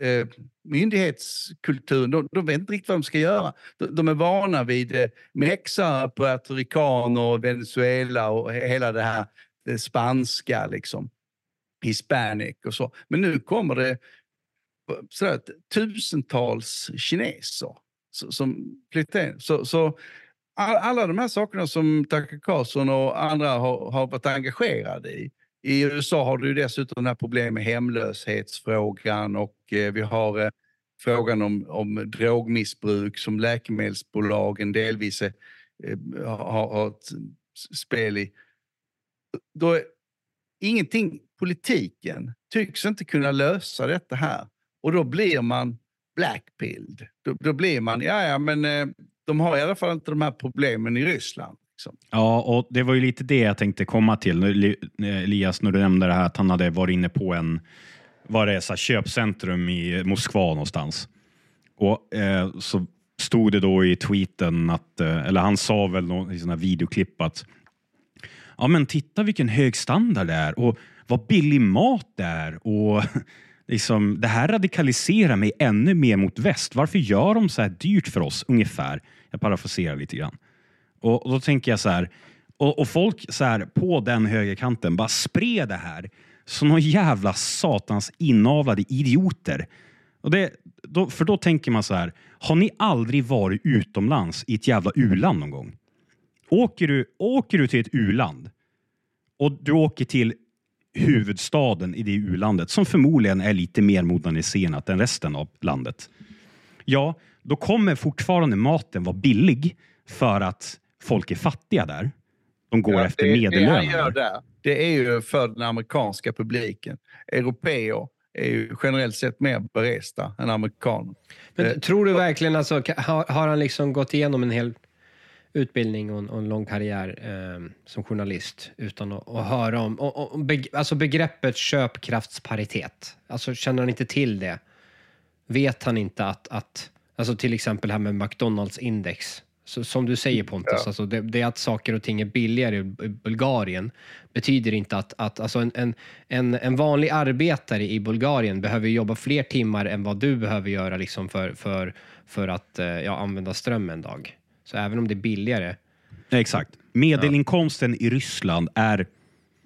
eh, myndighetskulturen, de, de vet inte riktigt vad de ska göra. De, de är vana vid eh, mexare, puertoricaner, Venezuela och hela det här det spanska, liksom. Hispanic och så. Men nu kommer det eh, sådär, tusentals kineser som flyttar in. Så, så alla de här sakerna som Tucker Carlson och andra har, har varit engagerade i. I USA har du dessutom det här problemet med hemlöshetsfrågan och eh, vi har eh, frågan om, om drogmissbruk som läkemedelsbolagen delvis är, eh, har, har ett spel i. Då är ingenting, politiken tycks inte kunna lösa detta här och då blir man blackpilled. Då, då blir man, ja ja men de har i alla fall inte de här problemen i Ryssland. Liksom. Ja, och det var ju lite det jag tänkte komma till. Eh, Elias, när du nämnde det här att han hade varit inne på en var det så här, köpcentrum i Moskva någonstans. Och eh, så stod det då i tweeten att, eh, eller han sa väl i sådana videoklipp att ja men titta vilken hög standard det är och vad billig mat det är och liksom, det här radikaliserar mig ännu mer mot väst. Varför gör de så här dyrt för oss ungefär? Jag parafraserar lite grann. Och, och då tänker jag så här, och, och folk så här på den högerkanten bara spred det här som några jävla satans inavlade idioter. Och det, då, för då tänker man så här, har ni aldrig varit utomlands i ett jävla u-land någon gång? Åker du, åker du till ett u-land och du åker till huvudstaden i det u-landet som förmodligen är lite mer moderniserat än resten av landet. Ja, då kommer fortfarande maten vara billig för att folk är fattiga där. De går Ja, efter det, Det gör där. där, det är ju för den amerikanska publiken. Europeer är ju generellt sett mer beresta än amerikaner. Men Eh, tror du verkligen, alltså, har, har han liksom gått igenom en hel utbildning och en, och en lång karriär eh, som journalist utan att, att höra om, och, och, beg, alltså begreppet köpkraftsparitet. Alltså känner han inte till det? Vet han inte att, att alltså till exempel det här med McDonalds index, så, som du säger Pontus, Ja. alltså det, det är att saker och ting är billigare i Bulgarien betyder inte att, att alltså en, en, en, en vanlig arbetare i Bulgarien behöver jobba fler timmar än vad du behöver göra liksom för, för, för att eh, ja, använda ström en dag. Så även om det är billigare, Exakt. Medelinkomsten i Ryssland är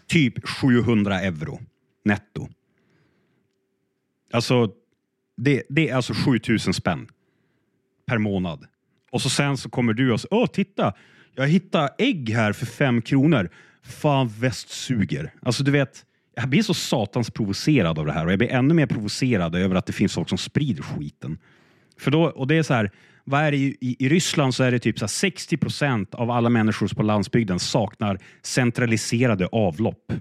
typ 700 euro netto. Alltså, det, det är alltså 7000 spänn per månad. Och så sen så kommer du och säger, åh titta, jag hittar ägg här för fem kronor. Fan, väst suger. Alltså du vet, jag blir så satans provocerad av det här och jag blir ännu mer provocerad över att det finns folk som sprider skiten. För då, och det är så här, vad är det i, i, i Ryssland så är det typ så här 60 procent av alla människor på landsbygden saknar centraliserade avlopp.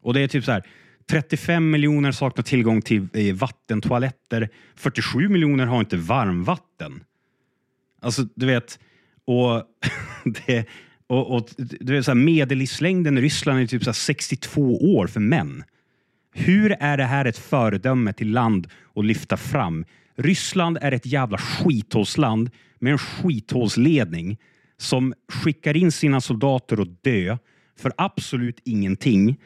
Och det är typ så här 35 miljoner saknar tillgång till eh, vattentoaletter. 47 miljoner har inte varmvatten. Alltså, du vet, och, det, och, och du vet, så här, medellivslängden i Ryssland är typ så här 62 år för män. Hur är det här ett föredöme till land att lyfta fram? Ryssland är ett jävla skithålsland med en skithålsledning som skickar in sina soldater att dö för absolut ingenting.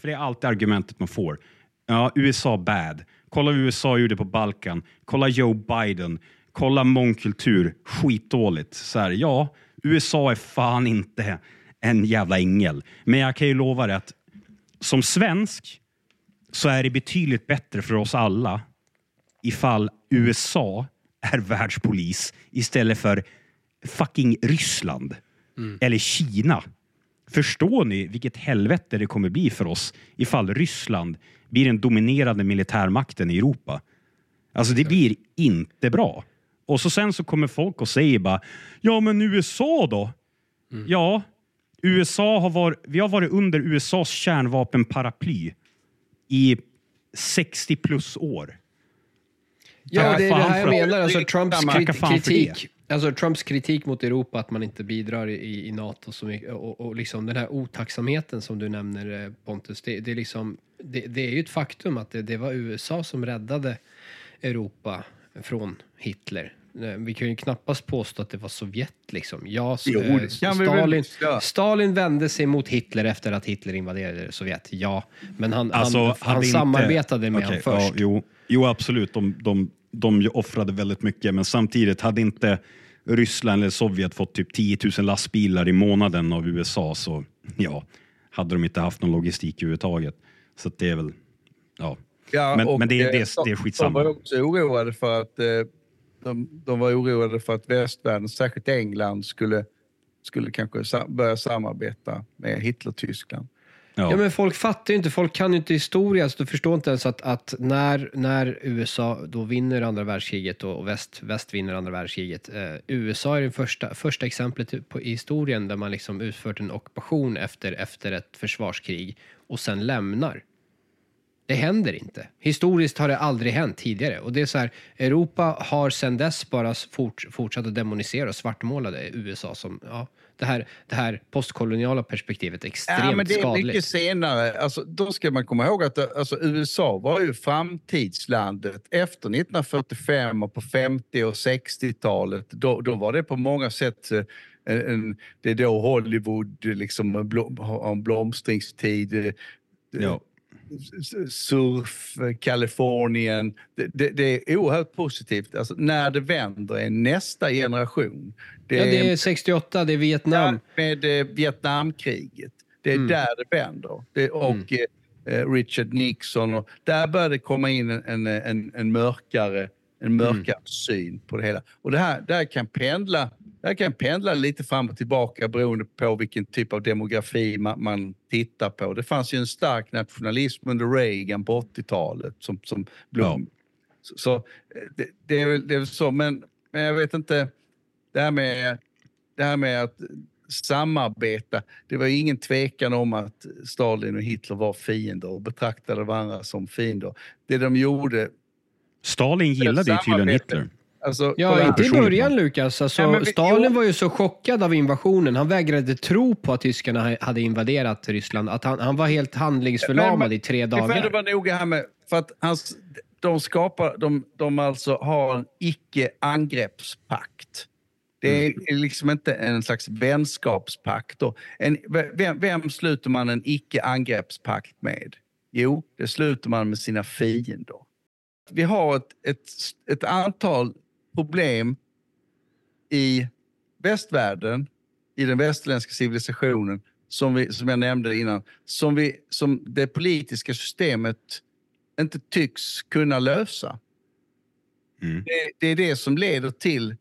För det är alltid argumentet man får. Ja, USA bad. Kolla vad USA gjorde på Balkan. Kolla Joe Biden. Kolla mångkultur. Skitdåligt. Så här, ja, USA är fan inte en jävla ängel. Men jag kan ju lova dig att som svensk så är det betydligt bättre för oss alla ifall USA är världspolis istället för fucking Ryssland eller Kina. Förstår ni vilket helvete det kommer bli för oss ifall Ryssland blir den dominerande militärmakten i Europa? Alltså det blir inte bra. Och så sen så kommer folk och säger bara, ja men USA då? Ja, USA har varit, vi har varit under USAs kärnvapenparaply i 60 plus år. Ja, det är det här jag menar. Alltså, Trumps kritik, alltså, Trumps kritik mot Europa, att man inte bidrar i, i NATO så mycket, och, och liksom den här otacksamheten som du nämner eh, Pontus, det, det, är, liksom, det, det är ju ett faktum att det, det var USA som räddade Europa från Hitler. Eh, Vi kan ju knappast påstå att det var Sovjet liksom. Ja, Jo, eh, det Stalin. Stalin vände sig mot Hitler efter att Hitler invaderade Sovjet, ja. Men han, Alltså, han, han hade inte- samarbetade med Okej, honom först. Ja, jo, jo, absolut. De, de, de offrade väldigt mycket, men samtidigt hade inte Ryssland eller Sovjet fått typ 10 000 lastbilar i månaden av USA så ja, hade de inte haft någon logistik överhuvudtaget. Så att det är väl, ja. Ja, Men- och, men det är- eh, det är- de- det är skitsamma. De var också oroade för att, eh, de, de var oroade för att västvärlden, särskilt England, skulle, skulle kanske sa, börja samarbeta med Hitler-Tyskland. ja. Ja, men folk fattar ju inte, folk kan ju inte historia, så du förstår inte ens att, att när, när USA då vinner andra världskriget och väst, väst vinner andra världskriget. Eh, USA är det första, första exemplet på, i historien där man liksom utfört en ockupation efter, efter ett försvarskrig och sen lämnar. Det händer inte. Historiskt har det aldrig hänt tidigare. Och det är så här, Europa har sedan dess bara fort, fortsatt att demonisera och svartmåla USA som, ja, det här, det här postkoloniala perspektivet är extremt Ja, men det är skadligt. mycket senare. Alltså, då ska man komma ihåg att alltså, USA var ju framtidslandet efter 1945 och på 50 och 60-talet. Då, då var det på många sätt eh, en, en, det är då Hollywood liksom har en blomstringstid. Ja. Surf, Kalifornien. Det, det, det är oerhört positivt. Alltså, när det vänder är nästa generation. Det Ja, är, det är 68, det är Vietnam. med eh, Vietnamkriget. Det är Mm. där det vänder. Det, och eh, Richard Nixon. Och, där börjar det komma in en, en, en, mörkare, en mörkare syn på det hela. Och det här, det här kan pendla det här kan pendla lite fram och tillbaka beroende på vilken typ av demografi man, man tittar på. Det fanns ju en stark nationalism under Reagan på 80-talet som, som blom. Så, så det, det, är väl, det är väl så, men, men jag vet inte. Det här med, det här med att samarbeta. Det var ju ingen tvekan om att Stalin och Hitler var fiender och betraktade varandra som fiender. Det de gjorde Stalin gillade ju tydligen. Hitler. Alltså, Ja, inte i början. Lukas. Alltså, Nej, men vi- Stalin jo. var ju så chockad av invasionen. Han vägrade tro på att tyskarna ha- hade invaderat Ryssland. Att han, han var helt handlingsförlamad Men- men- i tre får dagar. vara noga här med, för att hans, de skapar, de, de alltså har en icke-angreppspakt. Det är liksom inte en slags vänskapspakt. En, vem, vem sluter man en icke-angreppspakt med? Jo, det sluter man med sina fiender. Vi har ett, ett, ett antal problem i västvärlden, i den västerländska civilisationen, som, vi, som jag nämnde innan, som, vi, som det politiska systemet inte tycks kunna lösa. Mm. Det, det är det som leder till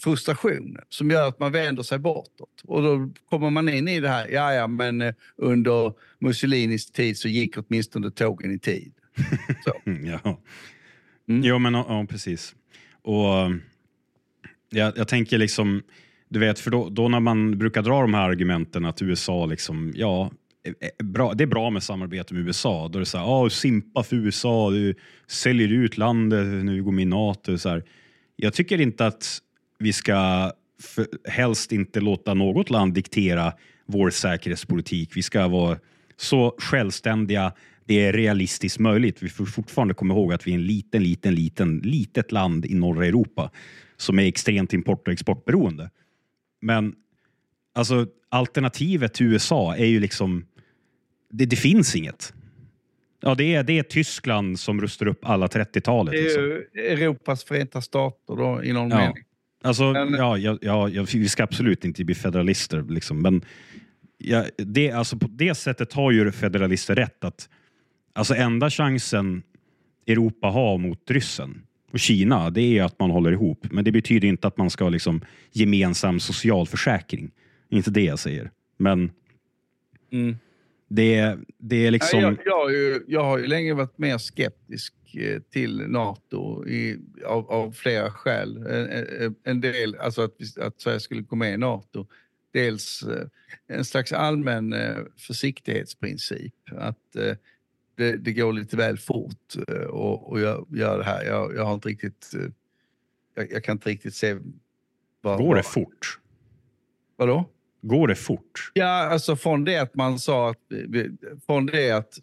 frustrationen, som gör att man vänder sig bortåt. Och då kommer man in i det här, ja ja men eh, under Mussolinis tid så gick åtminstone tågen i tid. Mm, Ja, Mm. jo, men ja, precis. Och jag, jag tänker liksom, du vet, för då, då när man brukar dra de här argumenten att USA liksom, ja, bra, det är bra med samarbete med USA. Då är det så här, ja, simpa för USA, du säljer ut landet, nu går med i NATO. Så här. Jag tycker inte att vi ska för, helst inte låta något land diktera vår säkerhetspolitik. Vi ska vara så självständiga det är realistiskt möjligt. Vi får fortfarande komma ihåg att vi är en liten, liten, liten, litet land i norra Europa som är extremt import och exportberoende. Men alltså alternativet till USA är ju liksom, det, det finns inget. Ja, det är, det är Tyskland som rustar upp alla 30-talet. Det är Liksom. ju Europas förenta stater då, i någon Ja. mening. Alltså, Men- ja, ja, ja, ja, vi ska absolut inte bli federalister, liksom. men ja, det, alltså, på det sättet har ju federalister rätt att alltså, enda chansen Europa har mot ryssen och Kina, det är att man håller ihop. Men det betyder inte att man ska ha liksom, gemensam socialförsäkring. Inte det jag säger. Men Mm. det, det är liksom... Jag, jag, har ju, jag har ju länge varit mer skeptisk eh, till NATO i, av, av flera skäl. En, en- del, alltså att, vi- att Sverige skulle gå med i NATO. Dels eh, en slags allmän eh, försiktighetsprincip. Att det, det går lite väl fort eh, och, och jag gör det här. Jag, jag har inte riktigt... eh, Jag, jag kan inte riktigt se... Vad, Går det fort? Vadå? Går det fort? Ja, alltså från det att man sa att, från det att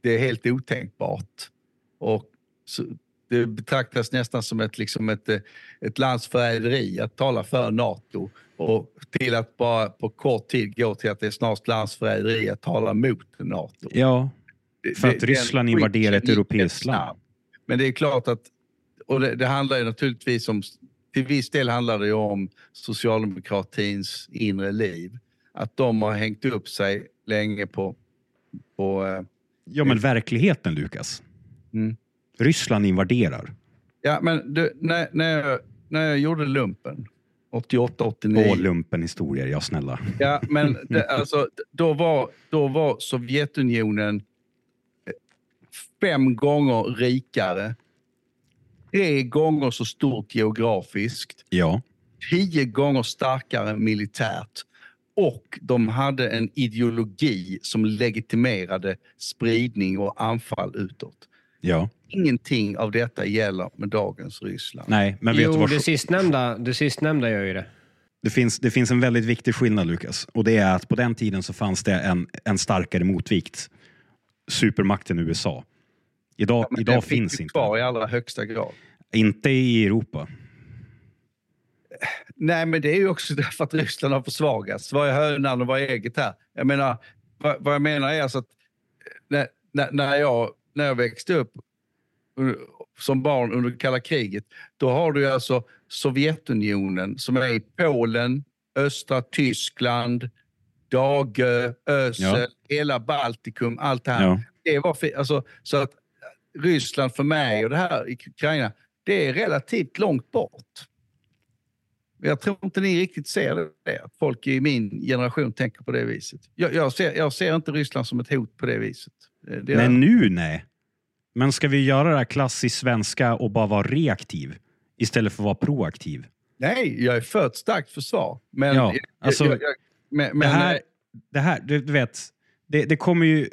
det är helt otänkbart och så, det betraktas nästan som ett, liksom ett, eh, ett landsförräderi att tala för NATO och till att bara på kort tid gå till att det är snart landsförräderi att tala mot NATO. Ja, för det- att den Ryssland invaderar ett europeiskt land. Men det är klart att, och det, det handlar ju naturligtvis om, till viss del handlar det om socialdemokratins inre liv. Att de har hängt upp sig länge på, på eh, Ja, men verkligheten, Lukas. Mm. Ryssland invaderar. ja men du, när, när, jag, när jag gjorde lumpen, 88, 89. Åh, lumpenhistorier, ja snälla. Ja, men det, alltså, då, var, då var Sovjetunionen fem gånger rikare. Tre gånger så stort geografiskt. Ja, Tio gånger starkare militärt. Och de hade en ideologi som legitimerade spridning och anfall utåt. ja. Ingenting av detta gäller med dagens Ryssland. Nej, men vet du Jo, vad? det sistnämnda, det sistnämnda gör ju det. Det finns, det finns en väldigt viktig skillnad, Lukas. Och det är att på den tiden så fanns det en, en starkare motvikt. Supermakten USA. Idag, den idag finns inte. kvar i allra högsta grad. Inte i Europa. Nej, men det är ju också därför att Ryssland har försvagats. Vad är hönan och vad är ägget här? Jag menar, vad, vad jag menar är alltså att när, när, när, jag, när jag växte upp som barn under kalla kriget, då har du alltså Sovjetunionen som är i Polen, östra Tyskland, Dagö, Ösel, hela Baltikum, allt det här. Ja. Det var alltså, så att Ryssland för mig och det här i Ukraina, det är relativt långt bort. Jag tror inte ni riktigt ser det, att folk i min generation tänker på det viset. Jag, jag, ser, jag ser inte Ryssland som ett hot på det viset. Eh, Det är, nu nej. Men ska vi göra det här klassiskt svenska och bara vara reaktiv istället för att vara proaktiv? nej, jag är för ett starkt försvar. Men, Ja, alltså, jag, jag, men, det men, här, det här du vet, det, det kommer ju...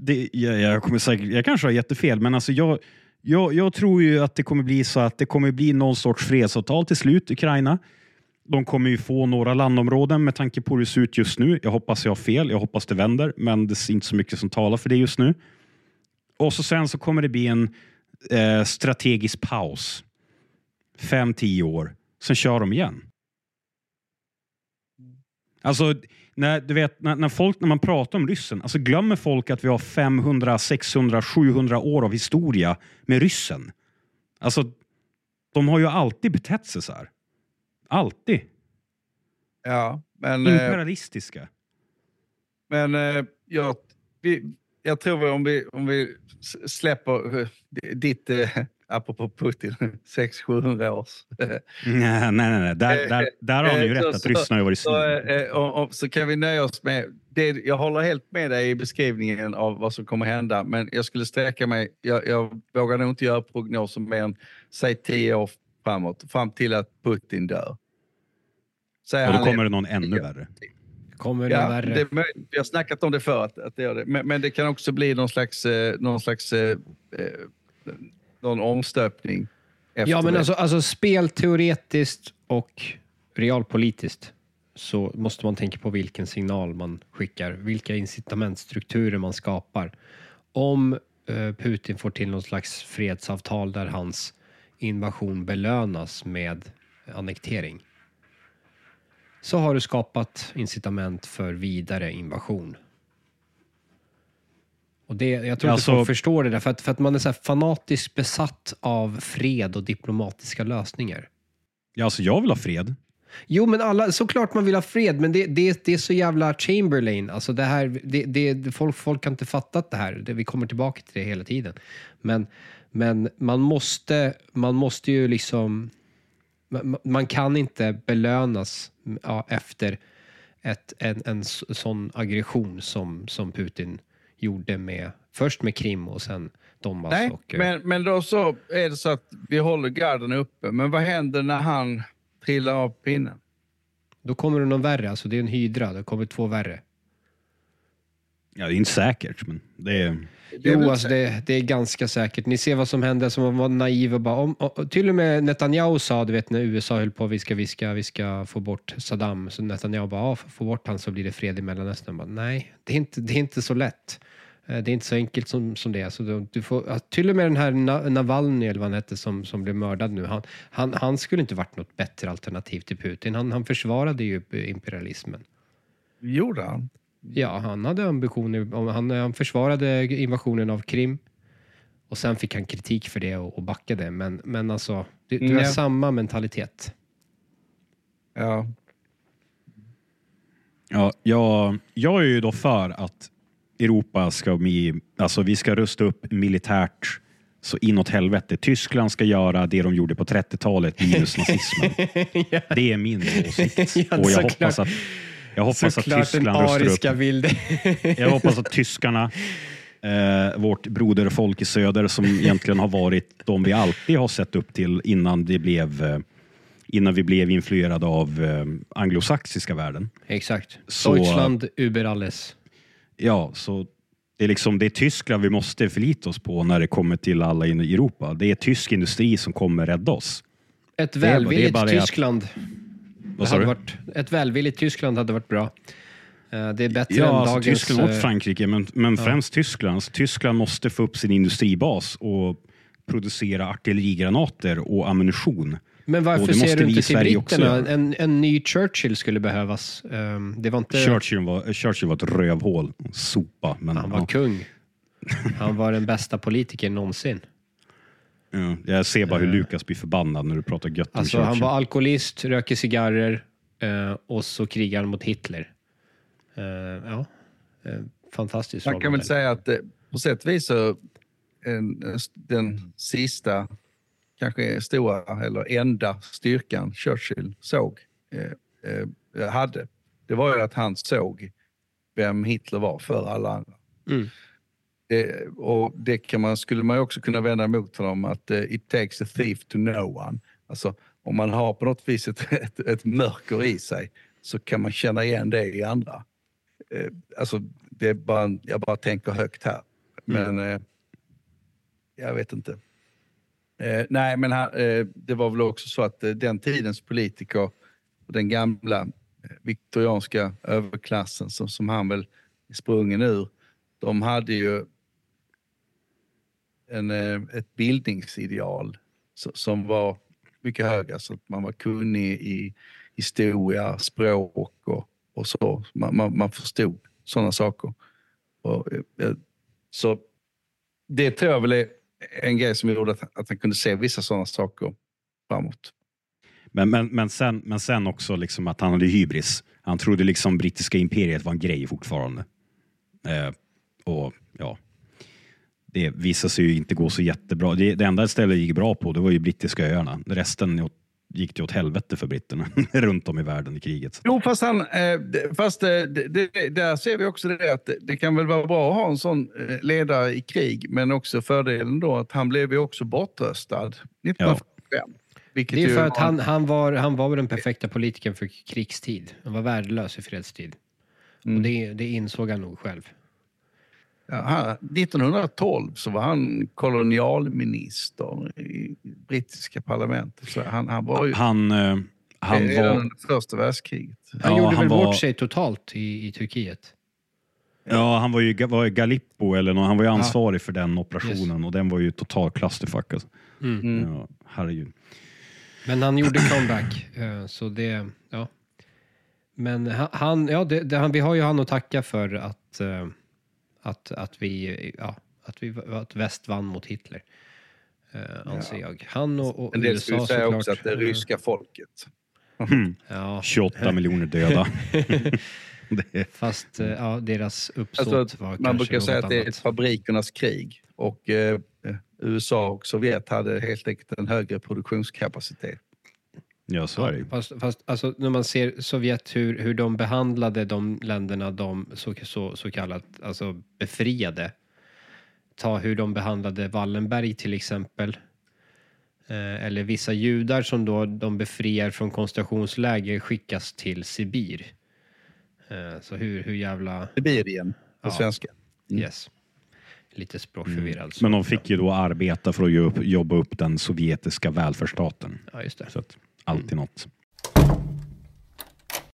Det, jag, jag, kommer säkert, jag kanske har jättefel, men alltså jag, jag, jag tror ju att det kommer bli så att det kommer bli någon sorts fredsavtal till slut, Ukraina. De kommer ju få några landområden med tanke på hur det ser ut just nu. Jag hoppas jag har fel, jag hoppas det vänder, men det är inte så mycket som talar för det just nu. Och så sen så kommer det bli en eh, strategisk paus. Fem, tio år. Sen kör de igen. Alltså, när, du vet, när, när, folk, när man pratar om ryssen, alltså glömmer folk att vi har 500, 600, 700 år av historia med ryssen. Alltså, de har ju alltid betett sig så här. Alltid. Ja, men... eh, Imperialistiska. Men eh, jag, vi, jag tror om vi, om vi släpper eh, ditt, apropå Putin, 600-700 års. eh, Nej, nej, nej. nej. Där, där, där har ni ju Eh, rätt att ryssarna har varit Så, eh, och, och, så kan vi nöja oss med det. Jag håller helt med dig i beskrivningen av vad som kommer hända, men jag skulle sträcka mig. Jag, jag vågar nog inte göra prognoser mer än säg tio år framåt, fram till att Putin dör. Säger Och då han kommer det någon ännu Ja. värre. Kommer det Ja, värre? det. Vi har snackat om det för att, att det gör det. Men, men det kan också bli någon slags, eh, någon slags eh, eh, någon omstöpning. Efter Ja, men det. alltså, alltså spelteoretiskt och realpolitiskt så måste man tänka på vilken signal man skickar, vilka incitamentstrukturer man skapar. Om eh, Putin får till någon slags fredsavtal där hans invasion belönas med annektering så har du skapat incitament för vidare invasion. Och det, jag tror Alltså- inte folk förstår det där, för att, för att man är så fanatiskt besatt av fred och diplomatiska lösningar. Ja, alltså jag vill ha fred. Jo, men alla, såklart man vill ha fred, men det, det, det är så jävla Chamberlain. Alltså det här, det, det, folk, folk har inte fattat det här. Det, vi kommer tillbaka till det hela tiden. Men, men man, måste, man måste ju liksom... Man, man kan inte belönas ja, efter ett, en, en sån aggression som, som Putin gjorde med, först med Krim och sen Donbass. Nej, och, eh, men, men då så är det så att vi håller garden uppe. Men vad händer när han trillar av pinnen? Då kommer det någon värre, alltså det är en hydra, det kommer två värre. Ja, det är inte säkert, men det är... Det är Jo, alltså det, det är ganska säkert. Ni ser vad som hände, som var naiv och bara... Om, och, till och med Netanyahu sa, du vet när USA höll på, vi ska, vi ska, vi ska få bort Saddam. Så Netanyahu bara, ja, få bort han så blir det fred i Mellanöstern. Bara, Nej, det är, inte, det är inte så lätt. Eh, Det är inte så enkelt som, som det är. Så du, du får, till och med den här Na- Navalny, eller vad han hette, som, som blev mördad nu. Han, han, han skulle inte varit något bättre alternativ till Putin. Han, han försvarade ju imperialismen. Gjorde han? Ja, han hade ambitioner. om- Han, han försvarade invasionen av Krim. Och sen fick han kritik för det och, och backade. Men, men alltså, du, du har samma mentalitet. Ja. Ja, jag, jag är ju då för att Europa ska bli, alltså vi ska rusta upp militärt så inåt helvete. Tyskland ska göra det de gjorde på 30-talet minus nazismen. Det är min åsikt. Ja, Och jag hoppas att, jag hoppas att Såklart Tyskland rustar upp. Jag hoppas att tyskarna, eh, vårt broderfolk i söder som egentligen har varit de vi alltid har sett upp till innan, det blev, eh, innan vi blev influerade av eh, anglosaxiska världen. Exakt. Så- Deutschland über alles. Ja, så det är, liksom, det är Tyskland vi måste förlita oss på när det kommer till alla i Europa. Det är tysk industri som kommer rädda oss. Ett det är välvilligt det att- Tyskland. Vad sa du? varit, ett välvilligt Tyskland hade varit bra. Eh, Det är bättre än Ja, alltså dagens... Tyskland och eh, Frankrike, men, men främst Tyskland. Så Tyskland måste få upp sin industribas och producera artillerigranater och ammunition. Men varför ser du inte till britterna? En, en ny Churchill skulle behövas. Ehm, Det var inte... Churchill var, Churchill var ett rövhål, sopa. Men, Han var ja, kung. Han var den bästa politikern någonsin. ja, jag ser bara hur Lukas blir förbannad när du pratar gött om Alltså, Churchill. han var alkoholist, röker cigarrer eh, och så krigar han mot Hitler. Eh, ja, eh, fantastisk Man kan väl säga att eh, på sätt och vis så en, den sista, kanske stora eller enda styrkan Churchill såg, eh, eh, hade, det var ju att han såg vem Hitler var för alla andra. Mm. Det, och det kan man, skulle man också kunna vända emot honom att eh, it takes a thief to know one. Alltså om man har på något vis ett, ett, ett mörker i sig så kan man känna igen det i andra. Eh, alltså det är bara, jag bara tänker högt här. Men eh, jag vet inte. Eh, nej, men han, eh, det var väl också så att eh, den tidens politiker, den gamla eh, viktorianska överklassen som, som han väl är sprungen ur, de hade ju en, eh, ett bildningsideal so- som var mycket högre. Alltså att man var kunnig i historia, språk och, och så. Man, man, man förstod sådana saker. Och, eh, eh så det tror jag väl är en grej som gjorde att, att han kunde se vissa sådana saker framåt. Men, men, men, sen, men sen också liksom att han hade hybris. Han trodde liksom brittiska imperiet var en grej fortfarande. Eh, och ja, det visade sig ju inte gå så jättebra. Det, det enda stället det gick bra på det var ju brittiska öarna. Resten åt- gick det åt helvete för britterna runt om i världen i kriget. Jo, fast, han, eh, det- fast eh, det, det, där ser vi också det att det, det kan väl vara bra att ha en sån eh, ledare i krig, men också fördelen då att han blev ju också bortröstad 1945. Vilket Det är för att han, han, var, han var väl den perfekta politikern för krigstid. Han var värdelös i fredstid. Mm. Och det, det insåg han nog själv. Ja, han, 1912 så var han kolonialminister i brittiska parlamentet. Så han, han var ju Han, eh, han redan var... under första världskriget. Han Ja, gjorde han väl var- bort sig totalt i, i Turkiet. Ja, han var ju var ju Galippo, eller nå- han var ju ansvarig för den operationen och den var ju total clusterfuck. Alltså. Mm. Ja, herregud. Men han gjorde comeback. eh, Så det, ja. Men ha- han, ja, det, det, han, vi har ju han att tacka för att, eh, att, att vi, ja, att vi, att väst vann mot Hitler. eh, Anser jag. Han och, och En del skulle USA säga såklart. också att det eh, ryska folket. Ja, 28 miljoner döda. det, fast eh, ja, deras uppsåt Alltså, var man brukar säga att det är ett fabrikernas krig. Och eh, USA och Sovjet hade helt enkelt en högre produktionskapacitet. Ja, så är det. Fast, fast alltså, när man ser Sovjet, hur, hur de behandlade de länderna de så, så, så kallat alltså, befriade. Ta hur de behandlade Wallenberg till exempel. Eh, eller vissa judar som då de befriar från koncentrationsläger skickas till Sibir. Eh, så hur, hur jävla... Sibirien på Ja. svenska. Mm. Yes. Lite språkförvirrad. så- Men de fick ju då arbeta för att jobba upp, jobba upp den sovjetiska välfärdsstaten. Ja, just det. Så att alltid något.